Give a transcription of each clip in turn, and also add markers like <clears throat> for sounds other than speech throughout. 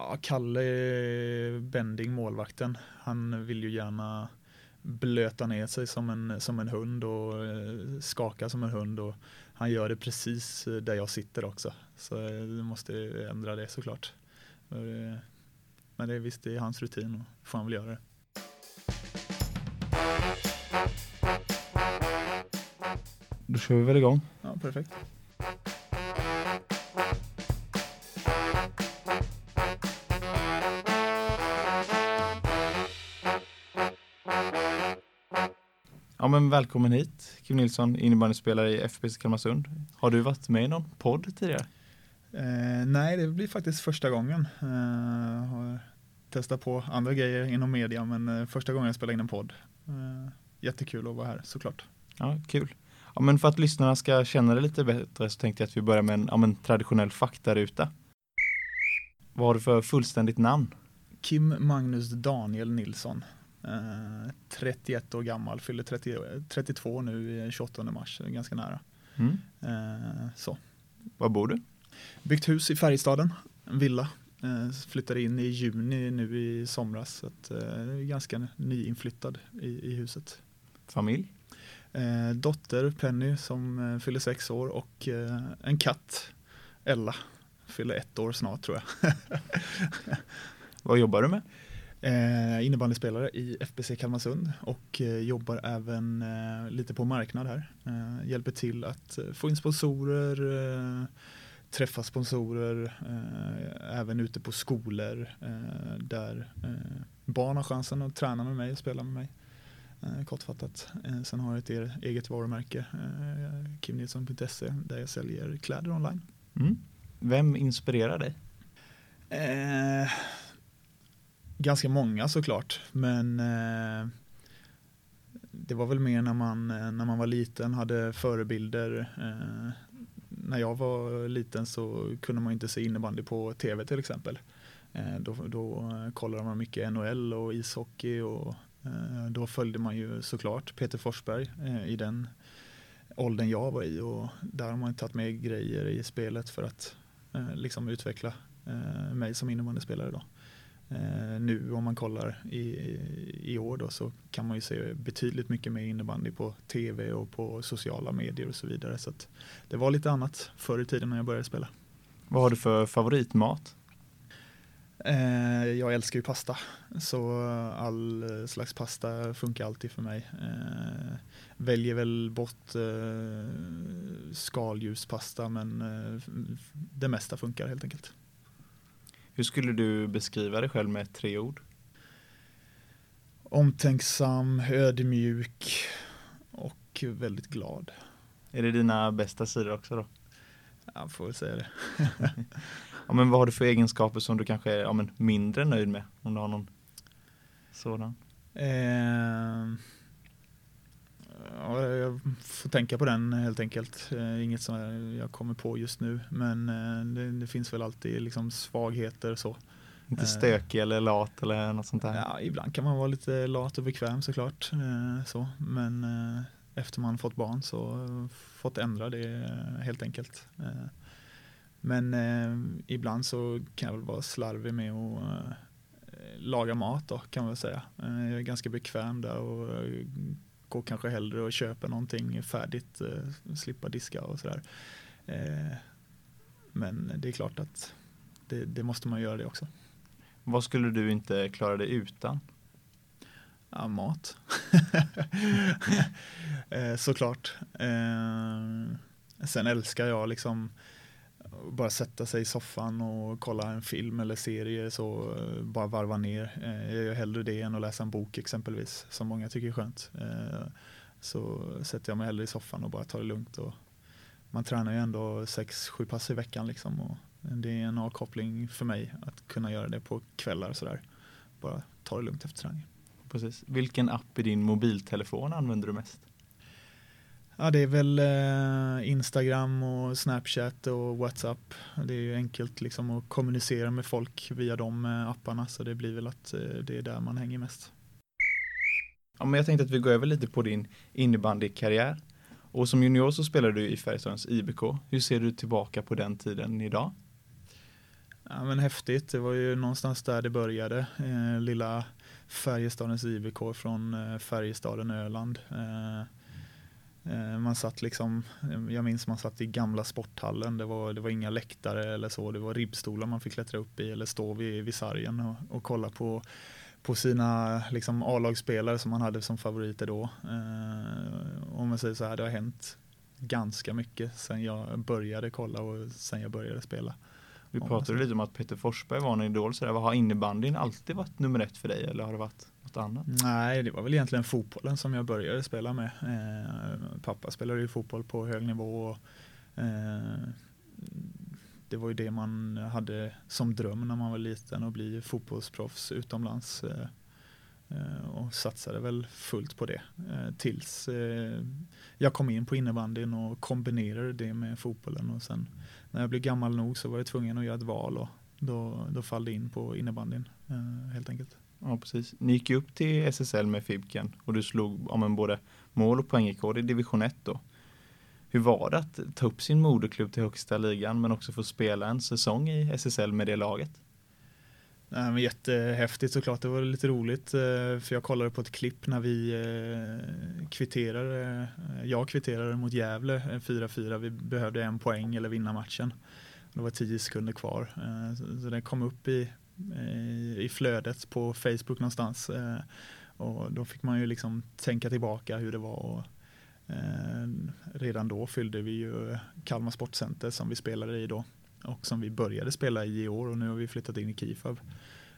Ja, Kalle Bending, målvakten, han vill ju gärna blöta ner sig som en, som en hund och eh, skaka som en hund och han gör det precis där jag sitter också. Så du måste ändra det såklart. Men det är visst, det är hans rutin och får han väl göra det. Då kör vi väl igång. Ja, perfekt. Men välkommen hit Kim Nilsson, innebandyspelare i FBC Kalmarsund. Har du varit med i någon podd tidigare? Eh, nej, det blir faktiskt första gången. Eh, har testat på andra grejer inom media, men eh, första gången jag spelar in en podd. Eh, jättekul att vara här såklart. Ja, kul. Ja, men för att lyssnarna ska känna det lite bättre så tänkte jag att vi börjar med en, ja, en traditionell faktaruta. Vad har du för fullständigt namn? Kim Magnus Daniel Nilsson. Eh, 31 år gammal, fyller 30, 32 nu i 28 mars, ganska nära. Mm. Eh, så. Var bor du? Byggt hus i Färjestaden, en villa. Eh, flyttade in i juni nu i somras, så att, eh, ganska nyinflyttad i, i huset. Familj? Eh, dotter Penny som eh, fyller sex år och eh, en katt, Ella, fyller ett år snart tror jag. <laughs> Vad jobbar du med? Eh, innebandyspelare i FBC Kalmarsund och eh, jobbar även eh, lite på marknad här. Eh, hjälper till att eh, få in sponsorer, eh, träffa sponsorer, även ute på skolor där barn har chansen att träna med mig och spela med mig. kortfattat. sen har jag ett eget varumärke, kimnilsson.se, där jag säljer kläder online. Mm. Vem inspirerar dig? Ganska många såklart, men eh, det var väl mer när man, eh, när man var liten, hade förebilder. Eh, när jag var liten så kunde man inte se innebandy på tv till exempel. Eh, då, då eh, kollade man mycket NHL och ishockey och eh, då följde man ju såklart Peter Forsberg eh, i den åldern jag var i och där har man tagit med grejer i spelet för att eh, liksom utveckla mig som innebandyspelare. Då. Eh, nu om man kollar i, i år då så kan man ju se betydligt mycket mer innebandy på tv och på sociala medier och så vidare. Så det var lite annat förr i tiden när jag började spela. Vad har du för favoritmat? Eh, jag älskar ju pasta, så all slags pasta funkar alltid för mig. Eh, väljer väl bort eh, skaldjurspasta men eh, det mesta funkar helt enkelt. Hur skulle du beskriva dig själv med tre ord? Omtänksam, ödmjuk och väldigt glad. Är det dina bästa sidor också då? Jag får väl säga det. <laughs> ja, men vad har du för egenskaper som du kanske är ja, mindre nöjd med? Om du har någon sådan? Eh, Ja, jag får tänka på den helt enkelt. Eh, inget som jag kommer på just nu. Men eh, det, det finns väl alltid liksom svagheter så. Inte stökig eller lat eller något sånt där? Ja, ibland kan man vara lite lat och bekväm såklart. Så. Men efter man fått barn så fått ändra det helt enkelt. Men ibland så kan jag väl vara slarvig med att laga mat då kan man väl säga. Jag är ganska bekväm där och går kanske hellre och köper någonting färdigt, eh, slippa diska och sådär. Eh, men det är klart att det, det, måste man göra det också. Vad skulle du inte klara dig utan? Ja, mat. <laughs> eh, såklart. Sen älskar jag liksom bara sätta sig i soffan och kolla en film eller serie så eh, bara varva ner. Eh, jag gör hellre det än att läsa en bok exempelvis som många tycker är skönt. Eh, så sätter jag mig hellre i soffan och bara tar det lugnt. Och man tränar ju ändå 6-7 pass i veckan liksom och det är en avkoppling för mig att kunna göra det på kvällar sådär. Bara ta det lugnt efter träningen. Precis. Vilken app i din mobiltelefon använder du mest? Ja, det är väl eh, Instagram och Snapchat och WhatsApp. Det är ju enkelt liksom att kommunicera med folk via de eh, apparna så det blir väl att eh, det är där man hänger mest. Ja, men jag tänkte att vi går över lite på din innebandykarriär. Och som junior så spelade du i Färjestadens IBK. Hur ser du tillbaka på den tiden idag? Ja, men häftigt, det var ju någonstans där det började. Lilla Färjestadens IBK från eh, Färjestaden Öland. Eh, Eh, man satt liksom, eh, jag minns man satt i gamla sporthallen, det var, det var inga läktare eller så, det var ribbstolar man fick klättra upp i eller stå vid, vid sargen och, och kolla på på sina liksom, A-lagsspelare som man hade som favoriter då. Eh, om man säger så här, det har hänt ganska mycket sen jag började kolla och sen jag började spela. Vi pratade lite om att Peter Forsberg var en idol. Så där, har innebandyn alltid varit nummer ett för dig eller har det varit något annat? Nej, det var väl egentligen fotbollen som jag började spela med. Eh, pappa spelade ju fotboll på hög nivå. Och, eh, det var ju det man hade som dröm när man var liten att bli fotbollsproffs utomlands. Eh, eh, och satsade väl fullt på det eh, tills jag kom in på innebandyn och kombinerade det med fotbollen och sen när jag blev gammal nog så var jag tvungen att göra ett val och då, då fall det in på innebandyn eh, helt enkelt. Ja, precis. Ni gick ju upp till SSL med Fibken och du slog ja, men både mål och poängrekord i division 1 då. Hur var det att ta upp sin moderklubb till högsta ligan men också få spela en säsong i SSL med det laget? Nej, men jättehäftigt såklart. Det var lite roligt eh, för jag kollade på ett klipp när vi eh, kvitterade. Eh, jag kvitterade mot Gävle 4-4. Vi behövde en poäng eller vinna matchen. Det var tio sekunder kvar. Så den kom upp i, i flödet på Facebook någonstans. Och då fick man ju liksom tänka tillbaka hur det var redan då fyllde vi ju Kalmar Sportcenter som vi spelade i då och som vi började spela i i år och nu har vi flyttat in i Kifab.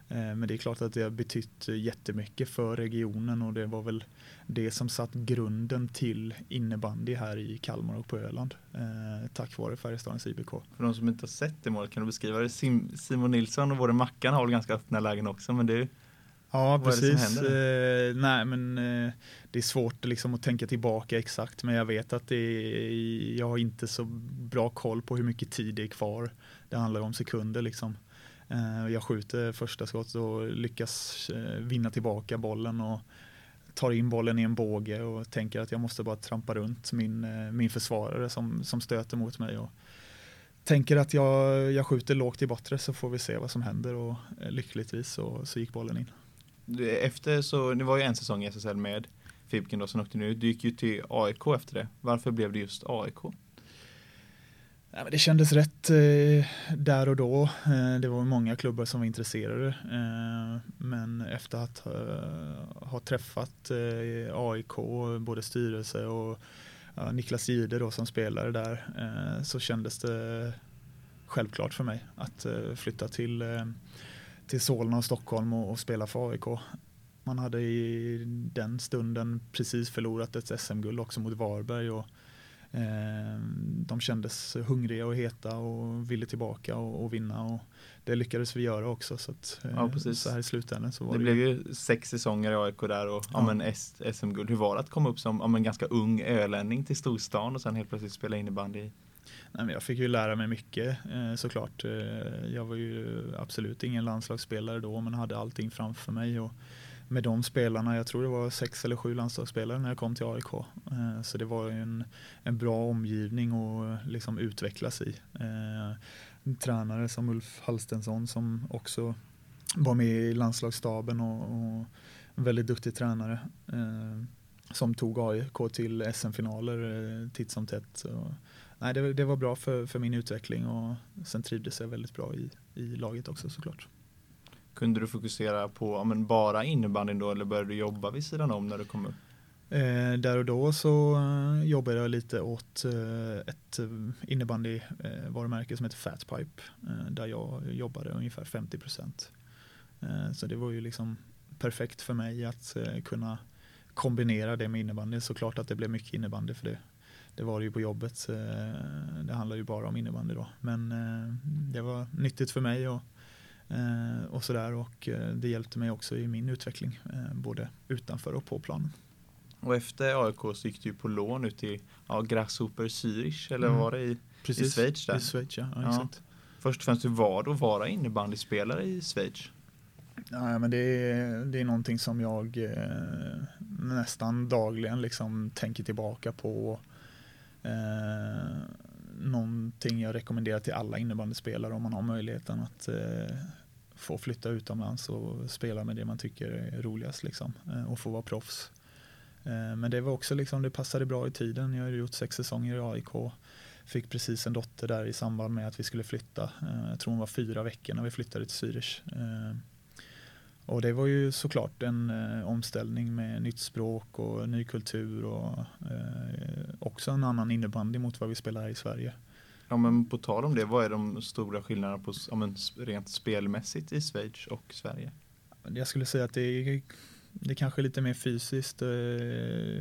Eh, men det är klart att det har betytt jättemycket för regionen och det var väl det som satt grunden till innebandy här i Kalmar och på Öland. Eh, tack vare Färjestadens IBK. För de som inte har sett det målet, kan du beskriva det? Simon Nilsson och både Mackan har väl ganska öppna lägen också, men det Ja, Vad precis. Eh, nej, men eh, det är svårt liksom att tänka tillbaka exakt, men jag vet att det är, jag har inte så bra koll på hur mycket tid det är kvar. Det handlar om sekunder liksom. Eh, jag skjuter första skottet och lyckas eh, vinna tillbaka bollen och tar in bollen i en båge och tänker att jag måste bara trampa runt min, eh, min försvarare som, som stöter mot mig. Och, tänker att jag, jag skjuter lågt i bortre så får vi se vad som händer och eh, lyckligtvis så, så gick bollen in efter så, det var ju en säsong i SSL med Fibken då, sen åkte ni ut. Du gick ju till AIK efter det. Varför blev det just AIK? Ja, det kändes rätt eh, där och då. Eh, det var många klubbar som var intresserade. Eh, men efter att eh, ha träffat eh, AIK, både styrelse och Niklas Gide då som spelare där, eh, så kändes det självklart för mig att flytta till till Solna och Stockholm och, och spela för AIK. Man hade i den stunden precis förlorat ett SM-guld också mot Varberg och eh, de kändes hungriga och heta och ville tillbaka och, och vinna och det lyckades vi göra också så att eh, ja, precis. så här i slutändan så var det, det blev ju sex säsonger i AIK där och ja. ja SM-guld. Hur var det att komma upp som ja, ganska ung ölänning till storstan och sen helt plötsligt spela innebandy Nej, men jag fick ju lära mig mycket eh, såklart. Eh, jag var ju absolut ingen landslagsspelare då men hade allting framför mig. Och med de spelarna, jag tror det var sex eller sju landslagsspelare när jag kom till AIK. Eh, så det var en, en bra omgivning att liksom utvecklas i. En tränare som Ulf Halstensson som också var med i landslagsstaben och, och en väldigt duktig tränare som tog AIK till SM-finaler titt som tätt nej, det, det, var bra för, för min utveckling och sen trivdes jag väldigt bra i, i laget också såklart. Kunde du fokusera på ja, men bara innebandyn då eller började du jobba vid sidan om när du kom upp? Eh, där och då så eh, jobbade jag lite åt eh, ett innebandyvarumärke som heter Fatpipe eh, där jag jobbade ungefär 50 procent. Eh, så det var ju liksom perfekt för mig att eh, kunna kombinera det med innebandy. Såklart att det blev mycket innebandy för det det var det ju på jobbet. Eh, det handlar ju bara om innebandy då. Men eh, det var nyttigt för mig och, eh, och sådär och det hjälpte mig också i min utveckling både utanför och på planen. Och efter AIK så gick du på lån ut i ja, Grasshopper Zürich eller mm. var det i, Precis, i Schweiz? Där? I Schweiz ja, ja, ja. Först och främst, hur var det att vara innebandyspelare i Schweiz? Ja, men det, är, det är någonting som jag eh, nästan dagligen liksom tänker tillbaka på Eh, någonting jag rekommenderar till alla innebandyspelare om man har möjligheten att eh, få flytta utomlands och spela med det man tycker är roligast liksom, eh, och få vara proffs. Eh, men det var också liksom, det passade bra i tiden. Jag har gjort sex säsonger i AIK. Fick precis en dotter där i samband med att vi skulle flytta. Eh, jag tror hon var fyra veckor när vi flyttade till Zürich. Eh, och det var ju såklart en eh, omställning med nytt språk och ny kultur och eh, också en annan innebandy mot vad vi spelar här i Sverige. Ja men på tal om det, vad är de stora skillnaderna på, ja, men, rent spelmässigt i Schweiz och Sverige? Jag skulle säga att det är, det är kanske lite mer fysiskt, eh,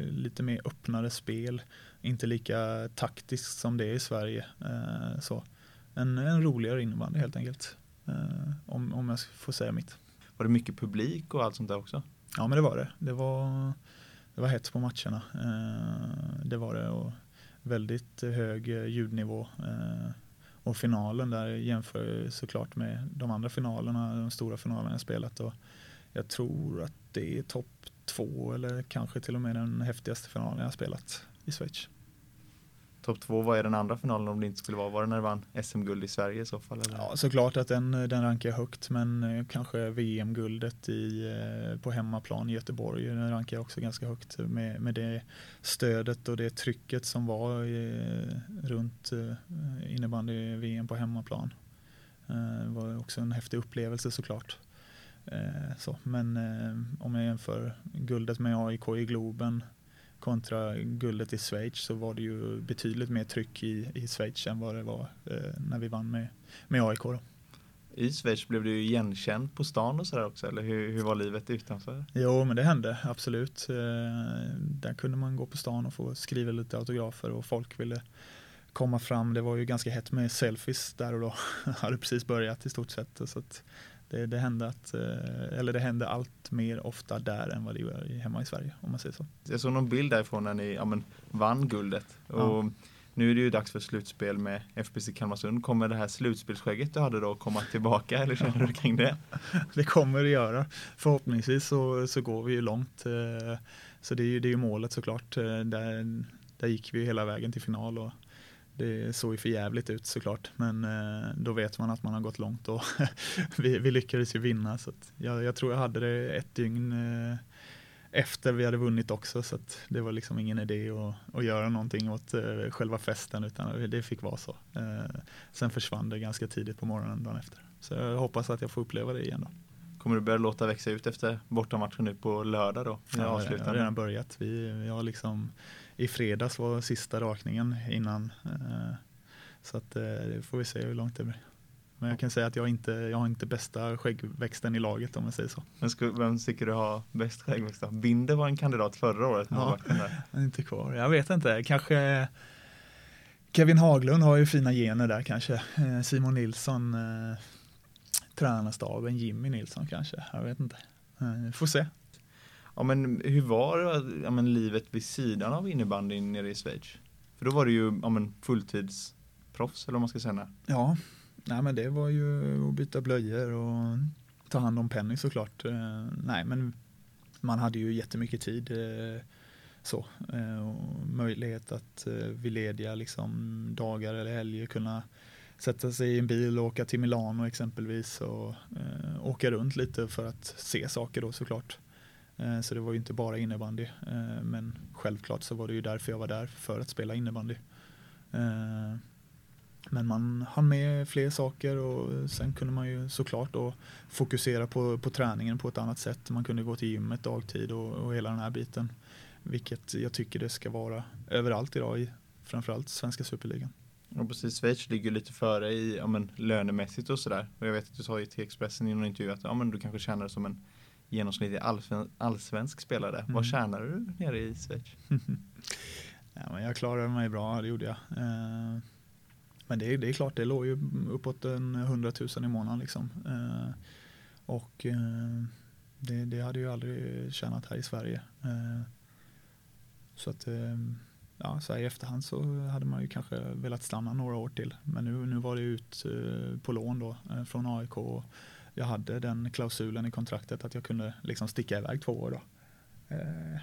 lite mer öppnare spel, inte lika taktiskt som det är i Sverige. Eh, så. En, en roligare innebandy helt enkelt, eh, om, om jag får säga mitt. Var det mycket publik och allt sånt där också? Ja men det var det. Det var, det var hets på matcherna. Eh, det var det och väldigt hög eh, ljudnivå. Eh, och finalen där jämför såklart med de andra finalerna, de stora finalerna jag spelat. Och jag tror att det är topp två eller kanske till och med den häftigaste finalen jag spelat i Schweiz. Topp två, vad är den andra finalen om det inte skulle vara? Var det när du vann SM-guld i Sverige i så fall? Eller? Ja, såklart att den, den rankar jag högt, men eh, kanske VM-guldet i, eh, på hemmaplan i Göteborg, den rankar jag också ganska högt med, med det stödet och det trycket som var i, runt innebandy-VM på hemmaplan. Det var också en häftig upplevelse såklart. Så, men om jag jämför guldet med AIK i Globen kontra guldet i Schweiz så var det ju betydligt mer tryck i, i Schweiz än vad det var eh, när vi vann med, med AIK. Då. I Schweiz blev du igenkänd på stan och sådär också, eller hur, hur var livet utanför? Jo, men det hände absolut. Eh, där kunde man gå på stan och få skriva lite autografer och folk ville komma fram. Det var ju ganska hett med selfies där och då. <laughs> hade precis börjat i stort sett. Så det, det, hände att, eh, eller det hände allt mer ofta där än vad det gör hemma i Sverige om man säger så. Jag såg någon bild därifrån när ni ja, men, vann guldet. Och ja. Nu är det ju dags för slutspel med FBC Kalmarsund. Kommer det här slutspelsskägget du hade då komma tillbaka eller känner du kring det? <laughs> det kommer det göra. Förhoppningsvis så, så går vi ju långt. Eh, så det är ju, det är ju målet såklart. Eh, där, där gick vi hela vägen till final och det såg ju för jävligt ut såklart, men eh, då vet man att man har gått långt och <laughs> vi, vi, lyckades ju vinna. Så jag, jag, tror jag hade det ett dygn eh, efter vi hade vunnit också, så det var liksom ingen idé att, att göra någonting åt eh, själva festen, utan det fick vara så. Sen försvann det ganska tidigt på morgonen dagen efter. Så jag hoppas att jag får uppleva det igen då. Kommer du börja låta växa ut efter bortamatchen nu på lördag då? Ja, jag har redan börjat. Vi, vi har liksom i fredags var sista rakningen innan. Eh, så att eh, det får vi se hur långt det blir. Men jag kan säga att jag inte jag har inte bästa skäggväxten i laget om man säger så. Men ska, vem tycker du har bäst skäggväxt? Binder var en kandidat förra året. Ja, <laughs> inte kvar. Jag vet inte, kanske Kevin Haglund har ju fina gener där kanske. Eh, Simon Nilsson, eh, tränarstaben, Jimmy Nilsson kanske. Jag vet inte. Eh, får se. Ja men hur var ja, men, livet vid sidan av innebandyn nere i Schweiz? För då var det ju ja, men, fulltidsproffs eller vad man ska säga. Ja, nej men det var ju att byta blöjor och ta hand om Penny såklart. Eh, nej men man hade ju jättemycket tid eh, så eh, och möjlighet att vid lediga liksom, dagar eller helger kunna sätta sig i en bil och åka till Milano exempelvis och åka runt lite för att se saker då såklart. Eh, så det var ju inte bara innebandy. Eh, men självklart så var det ju därför jag var där, för att spela innebandy. Eh, men man hann med fler saker och sen kunde man ju såklart då fokusera på, på träningen på ett annat sätt. Man kunde gå till gymmet dagtid och, och hela den här biten. Vilket jag tycker det ska vara överallt idag i framförallt svenska superligan. Ja precis, Schweiz ligger lite före i ja, men, lönemässigt och sådär. Och jag vet att du sa i T-Expressen i någon intervju att ja, men du kanske känner det som en genomsnittlig allsvensk spelare. Mm. Vad tjänar du nere i Schweiz? <laughs> ja, men jag klarade mig bra, det gjorde jag. Eh, men det, det är klart, det låg ju uppåt en 100 000 i månaden. Liksom. Eh, och eh, det, det, hade ju aldrig tjänat här i Sverige. så att ja, så i efterhand så hade man ju kanske velat stanna några år till. Men nu, nu var det ut på lån då från AIK. Och jag hade den klausulen i kontraktet att jag kunde liksom sticka iväg två år. Då. Eh,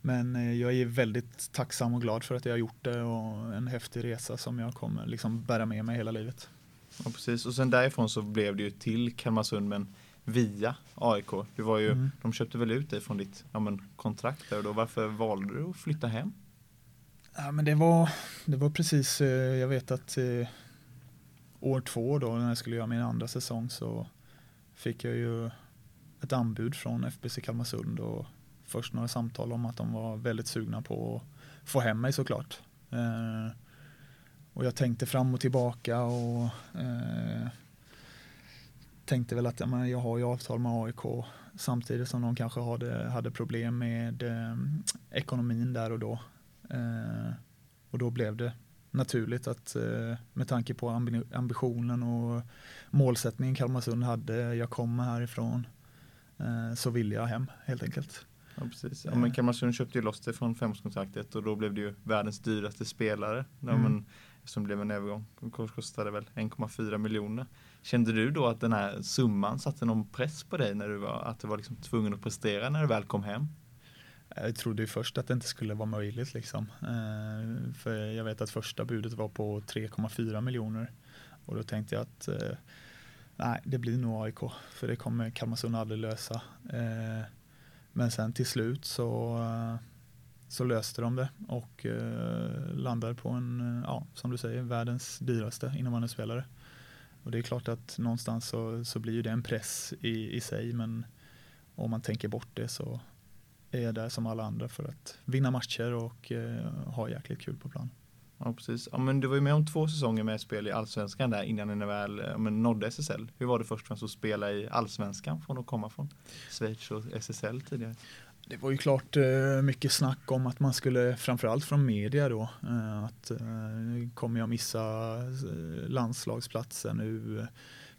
men eh, jag är väldigt tacksam och glad för att jag har gjort det och en häftig resa som jag kommer liksom bära med mig hela livet. Ja, precis. Och sen därifrån så blev det ju till Kalmarsund men via AIK. Det var ju, mm. De köpte väl ut dig från ditt ja, men, kontrakt där och då. Varför valde du att flytta hem? Ja, men det, var, det var precis, eh, jag vet att år två då när jag skulle göra min andra säsong så fick jag ju ett anbud från FBC Kalmarsund och först några samtal om att de var väldigt sugna på att få hem mig såklart. Eh, och jag tänkte fram och tillbaka och eh, tänkte väl att ja, jag har ju avtal med AIK samtidigt som de kanske hade, hade problem med eh, ekonomin där och då. Eh, och då blev det naturligt att eh, med tanke på ambitionen och målsättningen Kalmarsund hade, jag kommer härifrån, eh, så vill jag hem helt enkelt. Ja, precis. Ja, men Kalmarsund köpte ju loss det från femårskontraktet och då blev det ju världens dyraste spelare. Mm. Men, som blev en övergång. Kostade väl 1,4 miljoner. Kände du då att den här summan satte någon press på dig när du var, att du var liksom tvungen att prestera när du väl kom hem? Jag trodde ju först att det inte skulle vara möjligt liksom. Eh, för jag vet att första budet var på 3,4 miljoner. Och då tänkte jag att eh, nej, det blir nog AIK. För det kommer Kalmarsund aldrig lösa. Eh, men sen till slut så, eh, så löste de det och eh, landade på en, eh, ja, som du säger, världens dyraste innebandyspelare. Och det är klart att någonstans så, så blir det en press i, i sig men om man tänker bort det så är där som alla andra för att vinna matcher och eh, ha jäkligt kul på plan. Ja, precis. Ja, men du var ju med om två säsonger med spel i allsvenskan där innan ni väl ja, men nådde SSL. Hur var det först och främst att spela i allsvenskan från att komma från Schweiz och SSL tidigare? Det var ju klart eh, mycket snack om att man skulle, framförallt från media då, eh, att eh, kommer jag missa landslagsplatsen nu?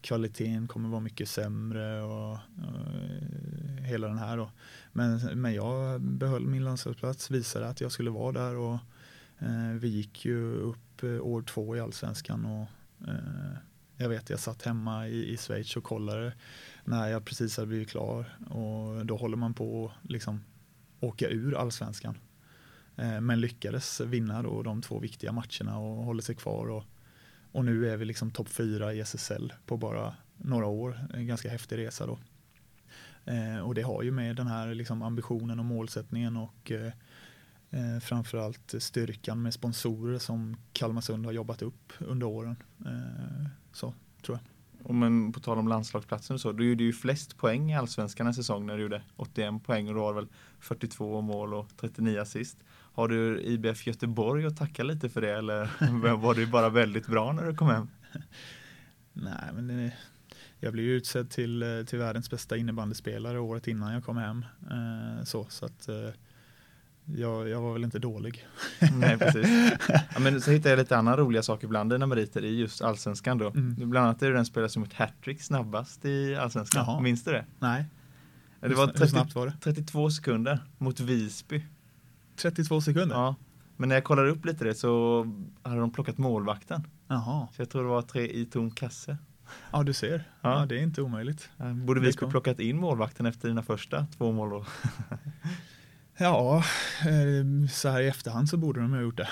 Kvaliteten kommer vara mycket sämre och, eh, hela den här då. Men, men jag behöll min landslagsplats, visade att jag skulle vara där och eh, vi gick ju upp eh, år två i allsvenskan och jag vet jag satt hemma i, i Schweiz och kollade när jag precis hade blivit klar och då håller man på att liksom åka ur allsvenskan. Eh, men lyckades vinna då de två viktiga matcherna och håller sig kvar och, och nu är vi liksom topp fyra i SSL på bara några år. En ganska häftig resa då. Eh, och det har ju med den här liksom ambitionen och målsättningen och eh, eh framförallt styrkan med sponsorer som Kalmarsund har jobbat upp under åren. Eh, så tror jag. Och men på tal om landslagsplatsen och så, du gjorde ju flest poäng i allsvenskan en säsong när du gjorde 81 poäng och då var det väl 42 mål och 39 assist. Har du IBF Göteborg att tacka lite för det eller <laughs> var du bara väldigt bra när du kom hem? Nej, men det, jag blev ju utsedd till, till världens bästa innebandyspelare året innan jag kom hem. Eh, så, så att eh, jag, jag var väl inte dålig. Nej, precis. <laughs> Ja, men så hittade jag lite andra roliga saker bland dina meriter i just allsvenskan då. Mm. Bland annat är du den spelare som gjort hattrick snabbast i allsvenskan. Jaha. Minns du det? Nej. Det var, 30, snabbt var det? 32 sekunder mot Visby. 32 sekunder? Ja. Men när jag kollade upp lite det så hade de plockat målvakten. Jaha. Så jag tror det var tre i tom kasse. Ja, du ser. Ja. ja det är inte omöjligt. Borde Visby plockat in målvakten efter dina första två mål? <laughs> Ja, eh, så här i efterhand så borde de ha gjort det.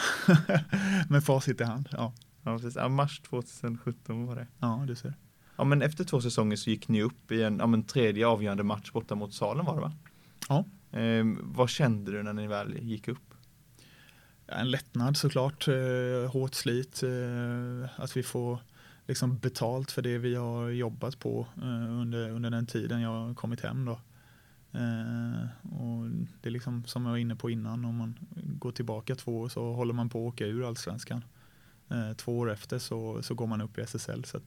<laughs> Med facit i hand. Ja. Ja, precis. Ja, mars 2017 var det. Ja, du ser. Ja, men efter två säsonger så gick ni upp i en ja, tredje avgörande match borta mot Salen var det va? Ja. Eh, vad kände du när ni väl gick upp? En lättnad såklart. Eh, hårt slit. Eh, att vi får liksom betalt för det vi har jobbat på eh, under, under den tiden jag har kommit hem då. Och det är liksom som jag var inne på innan, om man går tillbaka två år så håller man på att åka ur allsvenskan. Två år efter så, så går man upp i SSL så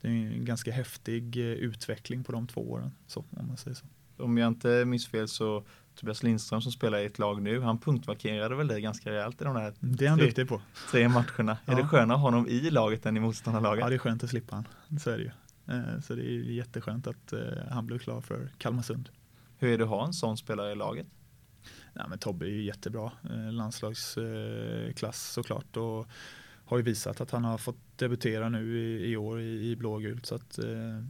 det är en ganska häftig utveckling på de två åren. Så, om, man säger så. om jag inte minns fel så Tobias Lindström som spelar i ett lag nu, han punktmarkerade väl det ganska rejält i de där det är han tre, duktig på. tre matcherna. Ja. Är det skönare att ha honom i laget än i motståndarlaget? Ja, det är skönt att slippa han. Så är det ju. Så det är jätteskönt att han blev klar för Kalmarsund. Hur är det att ha en sån spelare i laget? Ja, men Tobbe är ju jättebra. Eh, landslagsklass såklart. Och har ju visat att han har fått debutera nu i, i år i, i blågult. Så att, eh,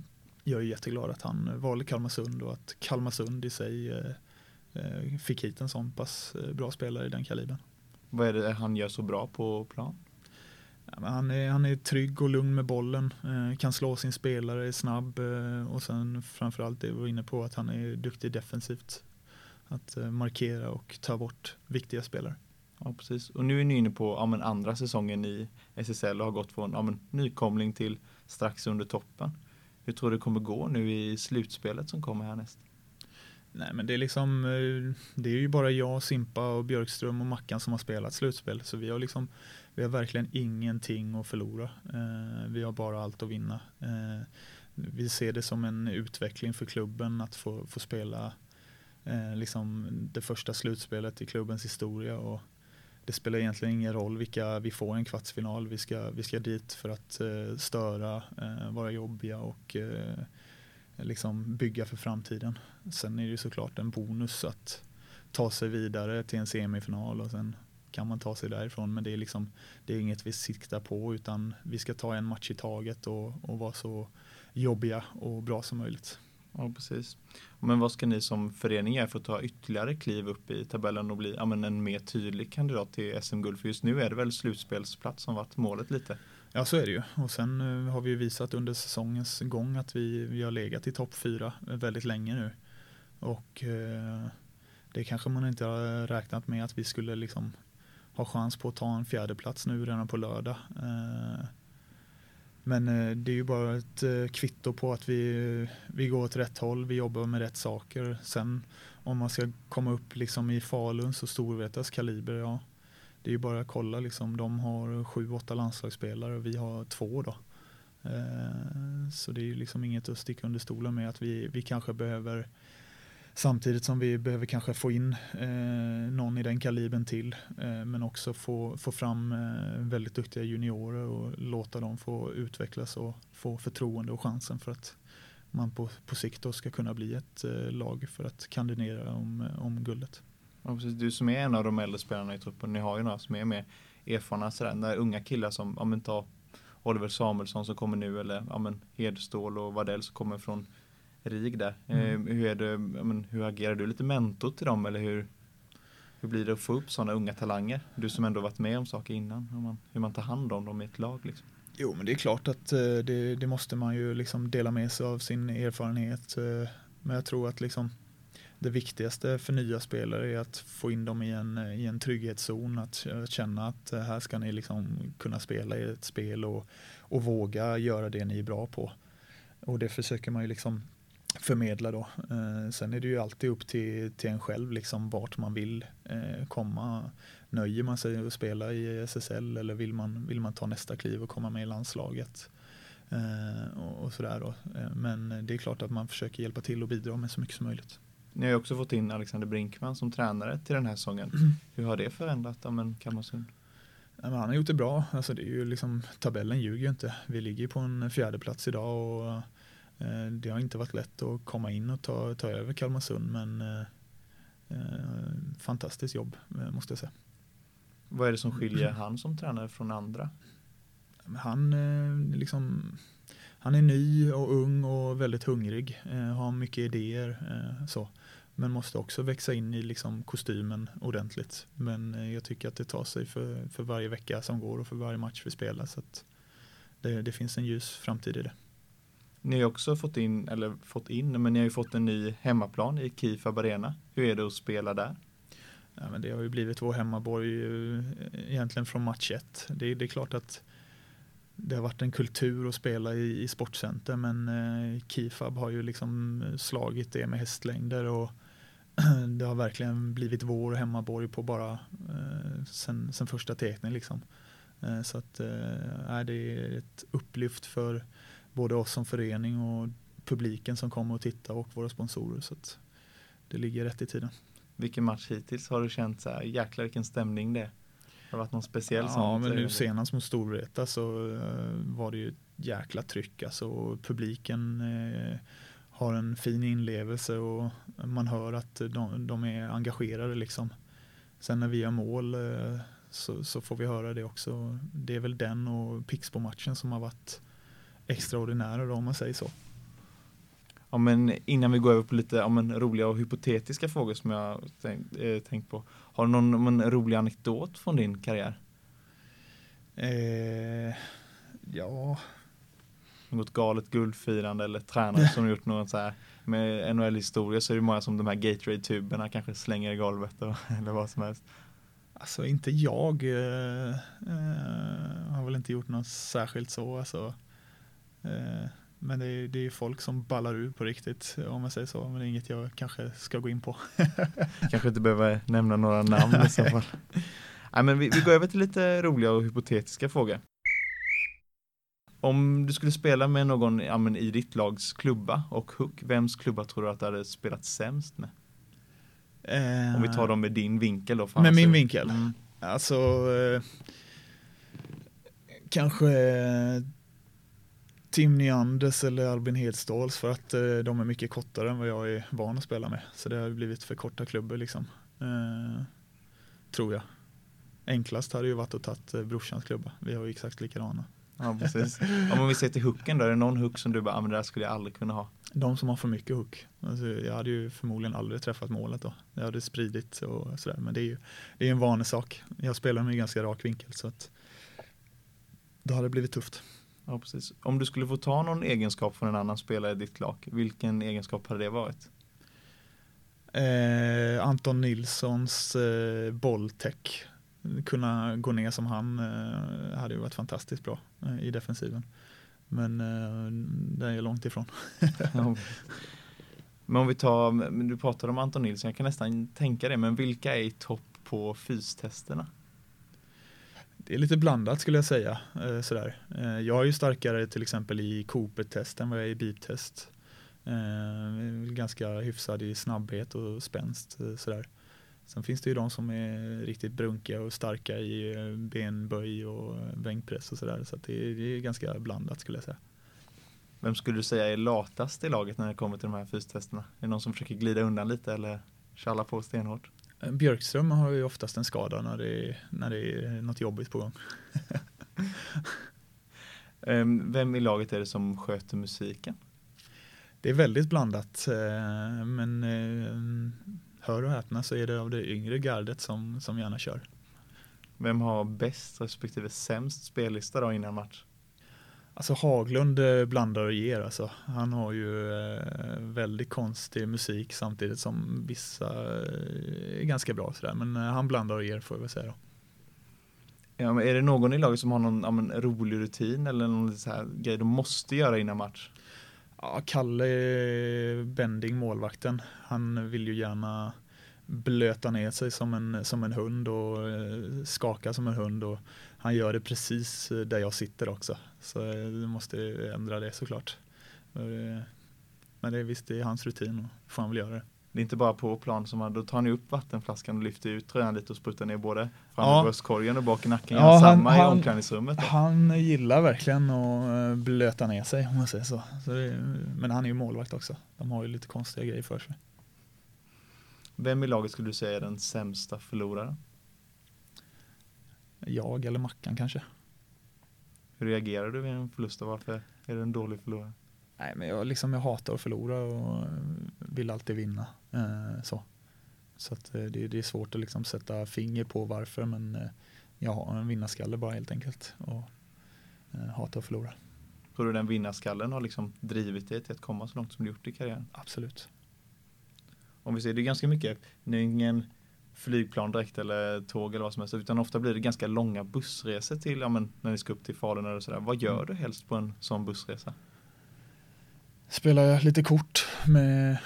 jag är jätteglad att han valde Kalmarsund och att Kalmarsund i sig eh, eh, fick hit en sån pass eh, bra spelare i den kalibern. Vad är det han gör så bra på plan? Ja, han, är, han är trygg och lugn med bollen, eh, kan slå sin spelare, är snabb eh, och sen framförallt det vi var inne på att han är duktig defensivt. Att eh, markera och ta bort viktiga spelare. Ja, precis. Och nu är ni inne på ja, men andra säsongen i SSL och har gått från ja, nykomling till strax under toppen. Hur tror du det kommer gå nu i slutspelet som kommer härnäst? Nej men det är liksom, eh, det är ju bara jag, Simpa och Björkström och Mackan som har spelat slutspel. Så vi har liksom vi har verkligen ingenting att förlora. Eh, vi har bara allt att vinna. Eh, vi ser det som en utveckling för klubben att få, få spela eh, liksom det första slutspelet i klubbens historia. Och det spelar egentligen ingen roll vilka vi får i en kvartsfinal. Vi ska, vi ska dit för att eh, störa, eh, vara jobbiga och liksom bygga för framtiden. Sen är det såklart en bonus att ta sig vidare till en semifinal och sen kan man ta sig därifrån. Men det är, liksom, det är inget vi siktar på utan vi ska ta en match i taget och, och vara så jobbiga och bra som möjligt. Ja, precis. Men vad ska ni som förening göra för att ta ytterligare kliv upp i tabellen och bli ja, men en mer tydlig kandidat till SM-guld? För just nu är det väl slutspelsplats som varit målet lite? Ja, så är det ju. Och sen eh, har vi ju visat under säsongens gång att vi, vi har legat i topp fyra eh, väldigt länge nu. Och eh, det kanske man inte har räknat med att vi skulle liksom ha chans på att ta en fjärde plats nu redan på lördag. Eh, men eh, det är ju bara ett eh, kvitto på att vi, vi går åt rätt håll, vi jobbar med rätt saker. Sen om man ska komma upp liksom i Faluns och Storvretas kaliber, ja, det är ju bara att kolla liksom. De har sju, åtta landslagsspelare och vi har två då. Eh, så det är ju liksom inget att sticka under stolen med att vi, vi kanske behöver Samtidigt som vi behöver kanske få in eh, någon i den kalibern till. Eh, men också få, få fram eh, väldigt duktiga juniorer och låta dem få utvecklas och få förtroende och chansen för att man på, på sikt då ska kunna bli ett eh, lag för att kandidera om, eh, om guldet. Ja, precis. Du som är en av de äldre spelarna i truppen, ni har ju några som är mer erfarna sådär, när unga killar som, ja men ta Oliver Samuelsson som kommer nu eller ja men Hedstål och Vadell som kommer från RIG där. Mm. Eh, hur, är det, men, hur agerar du lite mentor till dem eller hur, hur blir det att få upp sådana unga talanger? Du som ändå varit med om saker innan, hur man, hur man tar hand om dem i ett lag. Liksom. Jo, men det är klart att eh, det, det, måste man ju liksom dela med sig av sin erfarenhet. Eh, men jag tror att liksom det viktigaste för nya spelare är att få in dem i en, i en trygghetszon, att, att känna att här ska ni liksom kunna spela i ett spel och, och våga göra det ni är bra på. Och det försöker man ju liksom förmedla då. Eh, sen är det ju alltid upp till, till en själv liksom vart man vill eh, komma. Nöjer man sig att spela i SSL eller vill man, vill man ta nästa kliv och komma med i landslaget? Eh, och, och sådär då. Men det är klart att man försöker hjälpa till och bidra med så mycket som möjligt. Ni har ju också fått in Alexander Brinkman som tränare till den här säsongen. Mm. Hur har det förändrat ja, men Kalmarsund? Han har gjort det bra. Alltså det är ju liksom, tabellen ljuger ju inte. Vi ligger på en fjärde plats idag och det har inte varit lätt att komma in och ta, ta över Kalmarsund men eh, eh, fantastiskt jobb måste jag säga. Vad är det som skiljer han som tränare från andra? Han, liksom, han är ny och ung och väldigt hungrig, har mycket idéer. så. Men måste också växa in i liksom kostymen ordentligt. Men jag tycker att det tar sig för, för varje vecka som går och för varje match vi spelar. Så det, det finns en ljus framtid i det. Ni har också fått in, eller fått in, men ni har ju fått en ny hemmaplan i Kifab Arena. Hur är det att spela där? Ja, men det har ju blivit vår hemmaborg eh, egentligen från match ett. Det, det är klart att det har varit en kultur att spela i, i sportcenter men eh, Kifab har ju liksom eh, slagit det med hästlängder och <clears throat> det har verkligen blivit vår hemmaborg på bara eh, sen, sen första teckningen liksom. Eh, så att eh, det är ett upplyft för både oss som förening och publiken som kommer och tittar och våra sponsorer. Så det ligger rätt i tiden. Vilken match hittills har du känt så här, jäklar vilken stämning det är? Har det varit någon speciell ja, men nu senast mot Storvreta så uh, var det ju ett jäkla tryck. Alltså publiken uh, har en fin inlevelse och man hör att de, de är engagerade liksom. Sen när vi gör mål uh, så, så, får vi höra det också. Det är väl den och Pixbo-matchen som har varit extraordinära då, om man säger så. Ja, men innan vi går över på lite ja, men, roliga och hypotetiska frågor som jag tänkt, eh, tänkt på. Har du någon men, rolig anekdot från din karriär? Eh, ja, Något galet guldfirande eller tränare <laughs> som gjort något så här med NHL-historia så är det många som de här Gatorade-tuberna kanske slänger i golvet och, <laughs> eller vad som helst. alltså inte jag eh, eh, har väl inte gjort något särskilt så. Alltså. Eh, men det är, det är folk som ballar ur på riktigt om man säger så. Men det är inget jag kanske ska gå in på. <laughs> Kanske inte behöver nämna några namn i så fall. <laughs> Nej, men vi, vi går över till lite roliga och hypotetiska frågor. Om du skulle spela med någon ja, men i ditt lags klubba och Hook, vems klubba tror du att du hade spelat sämst med? Om vi tar dem med din vinkel då. Med min vinkel? Mm. Alltså eh, kanske eh, Tim Neanders eller Albin Hedståls för att eh, de är mycket kortare än vad jag är van att spela med. Så det har blivit för korta klubbor liksom. Eh, tror jag. Enklast hade ju varit att tagit eh, brorsans klubba. Vi har ju exakt likadana. Ja, precis. Om vi ser till hooken då, är det någon hook som du bara, ah, men det där skulle jag aldrig kunna ha? De som har för mycket hook. Alltså, jag hade ju förmodligen aldrig träffat målet då. Jag hade spridit och sådär. Men det är ju det är en vanesak. Jag spelar med ganska rak vinkel så att då hade det blivit tufft. Ja, precis. Om du skulle få ta någon egenskap från en annan spelare i ditt lag, vilken egenskap hade det varit? Eh, Anton Nilssons eh, bolltech. Kunna gå ner som han eh, hade ju varit fantastiskt bra eh, i defensiven. Men eh, det är långt ifrån. <laughs> Ja. Men om vi tar, du pratade om Anton Nilsson, jag kan nästan tänka det, men vilka är i topp på fystesterna? Det är lite blandat skulle jag säga. Eh, sådär. Eh, jag är ju starkare till exempel i Cooper-test än vad jag är i beep-test. Eh, ganska hyfsad i snabbhet och spänst. eh, Sådär. Sen finns det ju de som är riktigt brunkiga och starka i eh, benböj och eh, bänkpress och sådär. Så att det, är, det är ganska blandat skulle jag säga. Vem skulle du säga är latast i laget när det kommer till de här fystesterna? Är det någon som försöker glida undan lite eller tjalla på stenhårt? Björkström har ju oftast en skada när det, är, när det är något jobbigt på gång. <laughs> Ehm, Vem i laget är det som sköter musiken? Det är väldigt blandat. eh, Men eh, hör och häpna så är det av det yngre gardet som, som gärna kör. Vem har bäst respektive sämst spellista då innan match? Alltså Haglund eh, blandar och ger alltså. Han har ju eh, väldigt konstig musik samtidigt som vissa eh, är ganska bra sådär. Men han blandar och ger får jag väl säga då. Ja, men är det någon i laget som har någon ja, men, rolig rutin eller någon så här grej de måste göra innan match? Ja, Kalle Bending, målvakten, han vill ju gärna blöta ner sig som en, som en hund och skaka som en hund och han gör det precis eh, där jag sitter också. Så eh, du måste ändra det såklart. Eh, Men det är visst, det är hans rutin och får han väl göra det. Det är inte bara på plan som man, då tar ni upp vattenflaskan och lyfter ut tröjan lite och sprutar ner både fram Ja. i bröstkorgen och bak i nacken. Ja, Ja, han- samma i han- omklädningsrummet. Då. Han gillar verkligen att eh, blöta ner sig om man säger så. så det, men han är ju målvakt också. De har ju lite konstiga grejer för sig. Vem i laget skulle du säga är den sämsta förloraren? Jag eller Mackan kanske. Hur reagerar du vid en förlust och varför är det en dålig förlorare? Nej, men jag, liksom, jag hatar att förlora och eh, vill alltid vinna. Eh, så så att, eh, det, det är svårt att liksom sätta finger på varför, men eh, jag har en vinnarskalle bara helt enkelt. Och eh, hatar att förlora. Tror du den vinnarskallen har liksom drivit dig till att komma så långt som du gjort i karriären? Absolut. Om vi ser, det är ganska mycket, det är ingen flygplan direkt eller tåg eller vad som helst, utan ofta blir det ganska långa bussresor till, ja men när ni ska upp till Falun eller sådär. Vad gör du helst på en sån bussresa? Spelar lite kort med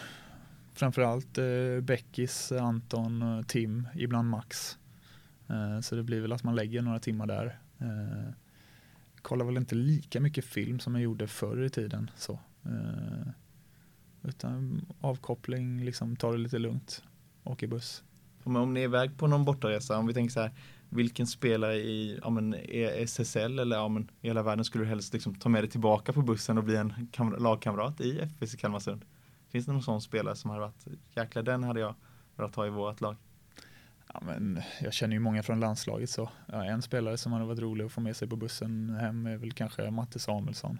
framförallt eh, Beckis, Anton, Tim, ibland Max. Eh, så det blir väl att man lägger några timmar där. Eh, kollar väl inte lika mycket film som jag gjorde förr i tiden. Så. Eh, utan avkoppling, liksom ta det lite lugnt, åker buss. Om, om ni är iväg på någon bortaresa, om vi tänker så här, vilken spelare i ja, men, e- SSL eller ja, men, i hela världen skulle du helst liksom, ta med dig tillbaka på bussen och bli en kam- lagkamrat i FBC Kalmarsund? Finns det någon sån spelare som hade varit, jäklar den hade jag velat ha i vårt lag? Ja, men jag känner ju många från landslaget så ja, en spelare som hade varit rolig att få med sig på bussen hem är väl kanske Matte Samuelsson.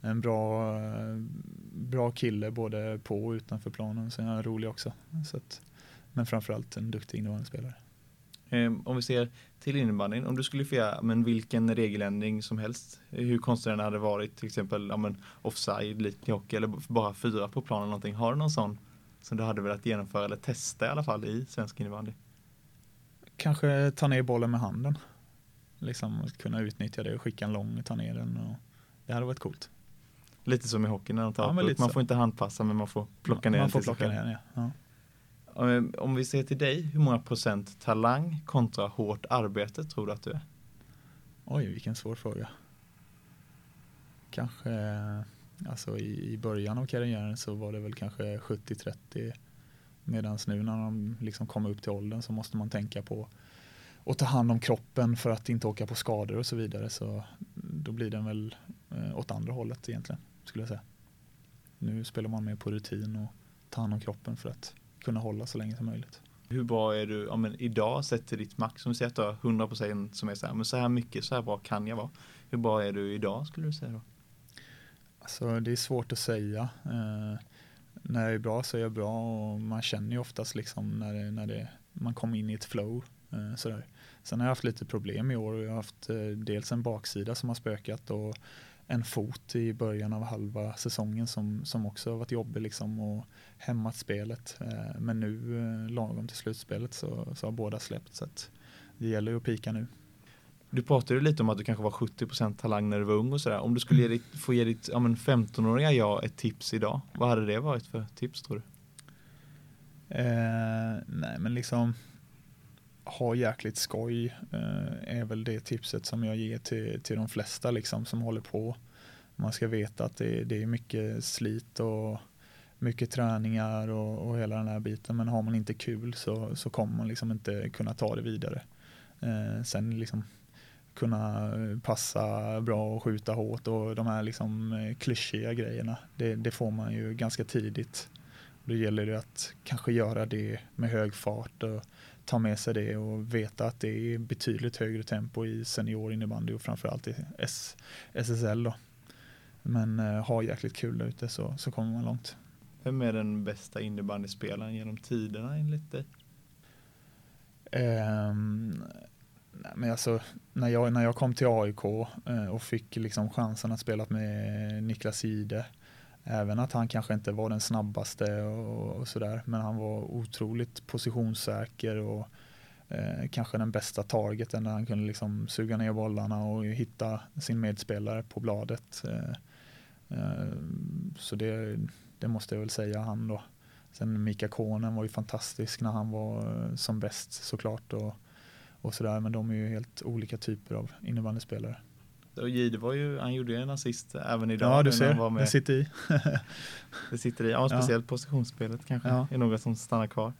en bra, eh, bra kille både på och utanför planen. Så är han rolig också. Så att, men framförallt en duktig innebandyspelare. Eh, om vi ser till innebandyn, om du skulle få göra men vilken regeländring som helst, hur konstig den hade varit, till exempel ja, men offside, likt i hockey eller bara fyra på planen någonting. Har du någon sån som du hade velat genomföra eller testa i alla fall i svensk innebandy? Kanske ta ner bollen med handen. Liksom kunna utnyttja det och skicka en lång och ta ner den. Och det hade varit coolt. Lite som i hockey när de tar ja, Man så. får inte handpassa men man får plocka ner man får plocka ner ja. ja. Om vi ser till dig, hur många procent talang kontra hårt arbete tror du att du är? Oj, vilken svår fråga. Kanske, alltså i, i början av karriären så var det väl kanske 70-30 Medan nu när de liksom kommer upp till åldern så måste man tänka på att ta hand om kroppen för att inte åka på skador och så vidare. Så då blir den väl eh, åt andra hållet egentligen, skulle jag säga. Nu spelar man mer på rutin och tar hand om kroppen för att kunna hålla så länge som möjligt. Hur bra är du ja, idag sett till ditt max? Om vi säger att du har 100% som är så här, men så här mycket, så här bra kan jag vara. Hur bra är du idag skulle du säga då? Alltså det är svårt att säga. Eh, när jag är bra så är jag bra och man känner ju oftast liksom när, det, när det, man kommer in i ett flow. Eh, sådär. Sen har jag haft lite problem i år och jag har haft eh, dels en baksida som har spökat och en fot i början av halva säsongen som, som också har varit jobbig liksom och hämmat spelet. Eh, men nu eh, lagom till slutspelet så, så har båda släppt så att det gäller ju att pika nu. Du pratade lite om att du kanske var 70% talang när du var ung och sådär. Om du skulle ge ditt, få ge ditt ja, 15-åriga jag ett tips idag, vad hade det varit för tips tror du? Eh, nej men liksom ha jäkligt skoj eh, är väl det tipset som jag ger till, till de flesta liksom som håller på. Man ska veta att det, det är mycket slit och mycket träningar och, och hela den här biten men har man inte kul så, så kommer man liksom inte kunna ta det vidare. Eh, sen liksom kunna passa bra och skjuta hårt och de här liksom eh, klyschiga grejerna. Det, det, får man ju ganska tidigt. Då gäller det att kanske göra det med hög fart och ta med sig det och veta att det är betydligt högre tempo i senior innebandy och framförallt i S, SSL då. Men eh, ha jäkligt kul där ute så, så kommer man långt. Vem är den bästa innebandyspelaren genom tiderna enligt dig? Um, nej, men alltså, när, jag, när jag kom till AIK eh, och fick liksom chansen att spela med Niklas Ide Även att han kanske inte var den snabbaste och, och sådär men han var otroligt positionssäker och eh, kanske den bästa targeten där han kunde liksom suga ner bollarna och hitta sin medspelare på bladet. Eh, eh, så det, det måste jag väl säga han då. Sen Mika Konen var ju fantastisk när han var eh, som bäst såklart och, och sådär men de är ju helt olika typer av innebandyspelare. Och Jihde var ju, han gjorde ju en assist även idag. Ja, du ser, var med. det sitter i. <laughs> det sitter i, ja, speciellt ja. positionsspelet kanske ja. är något som stannar kvar.